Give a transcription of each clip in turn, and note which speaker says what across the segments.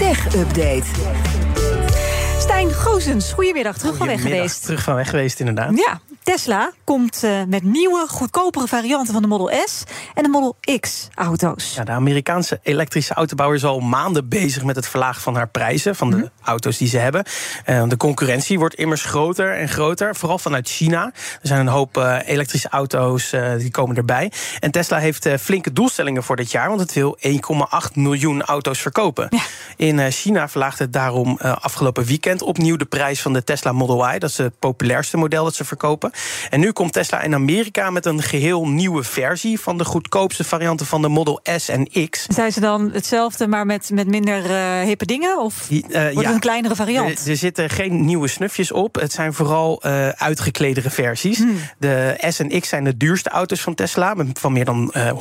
Speaker 1: Tech Update.
Speaker 2: Stijn Goosens, goedemiddag. Terug van weg geweest.
Speaker 3: Terug van weg geweest, inderdaad.
Speaker 2: Ja, Tesla komt eh, met nieuwe, goedkopere varianten van de Model S en de Model X auto's.
Speaker 3: Ja, de Amerikaanse elektrische autobouwer is al maanden bezig met het verlagen van haar prijzen, van de
Speaker 2: Mhm.
Speaker 3: auto's die ze hebben. Eh, de concurrentie wordt immers groter en groter, vooral vanuit China. Er zijn een hoop eh, elektrische auto's die komen erbij. En Tesla heeft flinke doelstellingen voor dit jaar, want het wil 1,8 miljoen auto's verkopen.
Speaker 2: Ja.
Speaker 3: In China verlaagde het daarom afgelopen weekend opnieuw de prijs van de Tesla Model Y. Dat is het populairste model dat ze verkopen. En nu komt Tesla in Amerika met een geheel nieuwe versie van de goedkoopste varianten van de Model S en X.
Speaker 2: Zijn ze dan hetzelfde, maar met, met minder eh, hippe dingen? Of
Speaker 3: eh,
Speaker 2: wordt het
Speaker 3: ja.
Speaker 2: een kleinere variant?
Speaker 3: Er, er zitten geen nieuwe snufjes op. Het zijn vooral eh uitgekledere versies. De S en X zijn de duurste auto's van Tesla. Van meer dan eh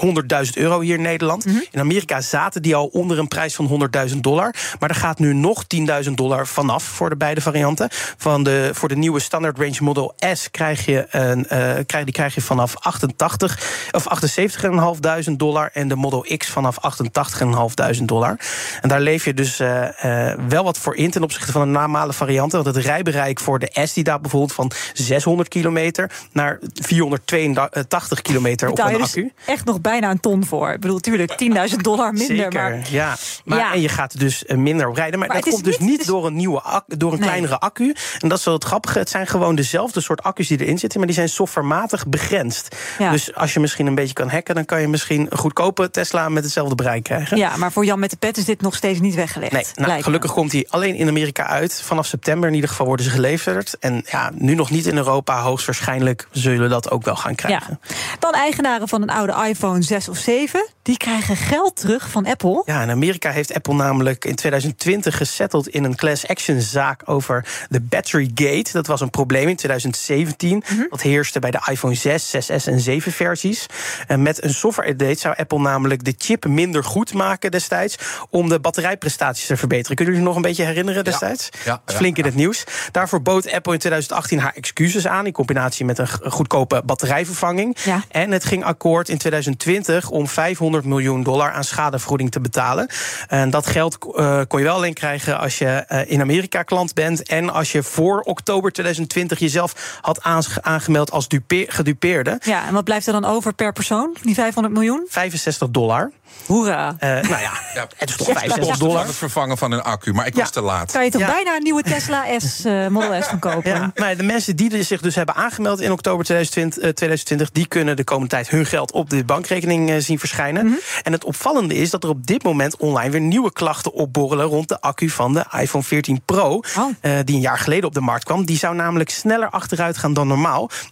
Speaker 3: 100.000 euro hier in Nederland. In Amerika zaten die al onder een prijs van 100.000 dollar. Maar er gaat nu nog 10.000 dollar vanaf voor de beide varianten. Van de, voor de nieuwe Standard Range Model S krijg je, een, eh, krijg, die krijg je vanaf 88 of 78.500 dollar. En de Model X vanaf 88.500 dollar. En daar leef je dus eh, eh, wel wat voor in ten opzichte van de normale varianten. Want het rijbereik voor de S die daalt bijvoorbeeld van 600 kilometer naar 482 kilometer op een
Speaker 2: dus
Speaker 3: accu.
Speaker 2: echt nog bijna een ton voor. Ik bedoel, natuurlijk 10.000 dollar minder.
Speaker 3: Zeker,
Speaker 2: Maar
Speaker 3: ja. Maar,
Speaker 2: Ja.
Speaker 3: En je gaat dus minder op rijden. Maar,
Speaker 2: Maar
Speaker 3: dat
Speaker 2: is
Speaker 3: komt dus
Speaker 2: niet- is-
Speaker 3: door een nieuwe door een
Speaker 2: Nee.
Speaker 3: kleinere accu. En dat is wel het grappige. Het zijn gewoon dezelfde soort accu's die erin zitten, maar die zijn softwarematig begrensd.
Speaker 2: Ja.
Speaker 3: Dus als je misschien een beetje kan hacken, dan kan je misschien een goedkope Tesla met hetzelfde bereik krijgen.
Speaker 2: ja, maar voor Jan met de pet is dit nog steeds niet weggelegd.
Speaker 3: Nee, nou,
Speaker 2: me.
Speaker 3: gelukkig komt hij alleen in Amerika uit. Vanaf september in ieder geval worden ze geleverd. En ja, nu nog niet in Europa. Hoogstwaarschijnlijk zullen we dat ook wel gaan krijgen.
Speaker 2: Ja. Dan eigenaren van een oude iPhone 6 of 7. Die krijgen geld terug van Apple.
Speaker 3: Ja, in Amerika heeft Apple namelijk in 2020 gesetteld in een class action zaak over de Battery Gate. Dat was een probleem in 2017.
Speaker 2: Mhm.
Speaker 3: Dat heerste bij de iPhone 6, 6S en 7 versies. En met een software update zou Apple namelijk de chip minder goed maken destijds om de batterijprestaties te verbeteren. Kunnen jullie nog een beetje herinneren destijds?
Speaker 4: Ja,
Speaker 3: flink in het nieuws. Daarvoor bood Apple in 2018 haar excuses aan in combinatie met een goedkope batterijvervanging.
Speaker 2: Ja.
Speaker 3: En het ging akkoord in 2020 om 500 miljoen dollar aan schadevergoeding te betalen. En dat geld eh, kon je wel alleen krijgen als je eh, in Amerika klant bent. En als je voor oktober 2020 jezelf had aange- aangemeld als dupe- gedupeerde.
Speaker 2: Ja, en wat blijft er dan over per persoon? Die 500 miljoen?
Speaker 3: 65 dollar.
Speaker 2: Hoera.
Speaker 3: Eh, nou ja,
Speaker 4: Ja,
Speaker 3: het is toch
Speaker 4: de
Speaker 3: 65
Speaker 4: kosten
Speaker 3: dollar.
Speaker 4: het vervangen van een accu, maar ik
Speaker 3: Ja.
Speaker 4: was te laat.
Speaker 2: Kan je toch
Speaker 3: Ja.
Speaker 2: bijna een nieuwe Tesla S, eh, Model S van kopen?
Speaker 3: Ja, maar de mensen die zich dus hebben aangemeld in oktober 2020, eh, 2020 die kunnen de komende tijd hun geld op de bankrekening eh, zien verschijnen.
Speaker 2: Mhm.
Speaker 3: En het opvallende is dat er op dit moment online weer nieuwe klachten opborrelen rond de accu van de iPhone 14 Pro,
Speaker 2: Oh.
Speaker 3: eh, die een jaar geleden op de markt kwam. Die zou namelijk sneller achteruit gaan dan normaal.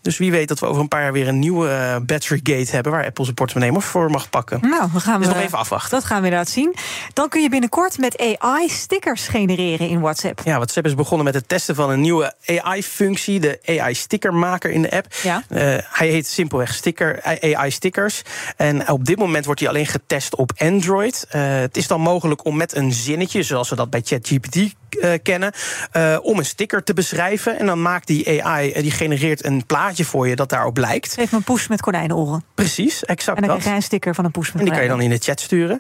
Speaker 3: Dus wie weet dat we over een paar jaar weer een nieuwe eh, battery gate hebben waar Apple zijn portemonnee voor mag pakken.
Speaker 2: Nou, we gaan
Speaker 3: Dus
Speaker 2: we,
Speaker 3: nog even afwachten.
Speaker 2: Dat gaan we inderdaad zien. Dan kun je binnenkort met AI stickers genereren in WhatsApp.
Speaker 3: Ja, WhatsApp is begonnen met het testen van een nieuwe AI-functie, de AI-stickermaker in de app.
Speaker 2: Ja.
Speaker 3: Eh, hij heet simpelweg sticker, AI-stickers. En op dit moment wordt hij alleen getest op Android. Eh, het is dan mogelijk om met een zinnetje, zoals we dat bij ChatGPT eh, kennen, eh, om een sticker te beschrijven. En dan maakt die AI, eh, die genereert een plaatje voor je dat daarop lijkt.
Speaker 2: Geef me een poes met konijnenoren.
Speaker 3: Precies, exact
Speaker 2: En dan
Speaker 3: dat.
Speaker 2: krijg jij een sticker van een poes met
Speaker 3: En die kan je dan in de chat sturen.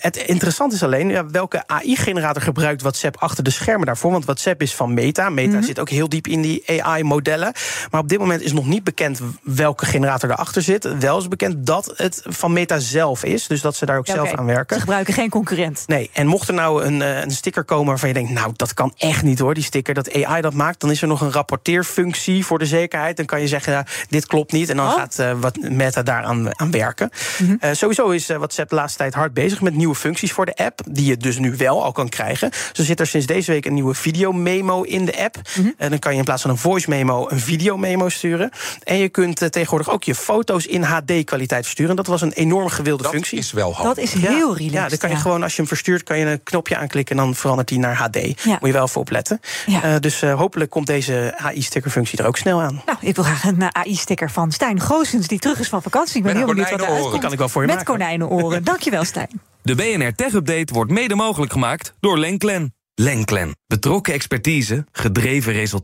Speaker 3: Het interessante is alleen ja, welke AI-generator gebruikt WhatsApp achter de schermen daarvoor. Want WhatsApp is van Meta. Meta
Speaker 2: Mhm.
Speaker 3: zit ook heel diep in die AI-modellen. Maar op dit moment is nog niet bekend welke generator erachter zit. Wel is bekend dat het van Meta zelf is. Dus dat ze daar ook
Speaker 2: Ja,
Speaker 3: zelf aan werken.
Speaker 2: Ze gebruiken geen concurrent.
Speaker 3: Nee, en mocht er nou een, een sticker komen waarvan je denkt... nou, dat kan echt niet hoor, die sticker, dat AI dat maakt... dan is er nog een rapporteerfunctie voor de zekerheid. Dan kan je zeggen, ja, dit klopt niet. En dan
Speaker 2: Oh.
Speaker 3: gaat eh, wat Meta daaraan aan werken.
Speaker 2: Mhm.
Speaker 3: Eh, sowieso is eh, WhatsApp de laatste tijd hard bezig met nieuwe functies voor de app... die je dus nu wel al kan krijgen. Zo zit er sinds deze week een nieuwe videomemo in de app.
Speaker 2: Mhm.
Speaker 3: En dan kan je in plaats van een voice memo een videomemo sturen. En je kunt tegenwoordig ook je foto's in HD-kwaliteit versturen. Dat was een enorm gewilde
Speaker 4: Dat
Speaker 3: functie.
Speaker 4: is wel handig.
Speaker 2: Dat is heel relaxed.
Speaker 3: Ja, dan kan je gewoon, als je hem verstuurt, kan je een knopje aanklikken en dan verandert hij naar HD. Moet je wel even opletten.
Speaker 2: Ja.
Speaker 3: Eh, dus eh, hopelijk komt deze AI-stickerfunctie er ook snel aan.
Speaker 2: Nou, ik wil graag een eh, AI-sticker van Stijn Goosens... die terug is van vakantie. Ik ben
Speaker 4: Met
Speaker 2: heel benieuwd wat er
Speaker 4: konijnenoren.
Speaker 2: uitkomt.
Speaker 3: Die kan ik wel voor je
Speaker 2: Met
Speaker 3: maken.
Speaker 2: konijnenoren. Dankjewel, Stijn.
Speaker 5: De BNR Tech Update wordt mede mogelijk gemaakt door Lenklen. Lenklen. Betrokken expertise, gedreven resultaten.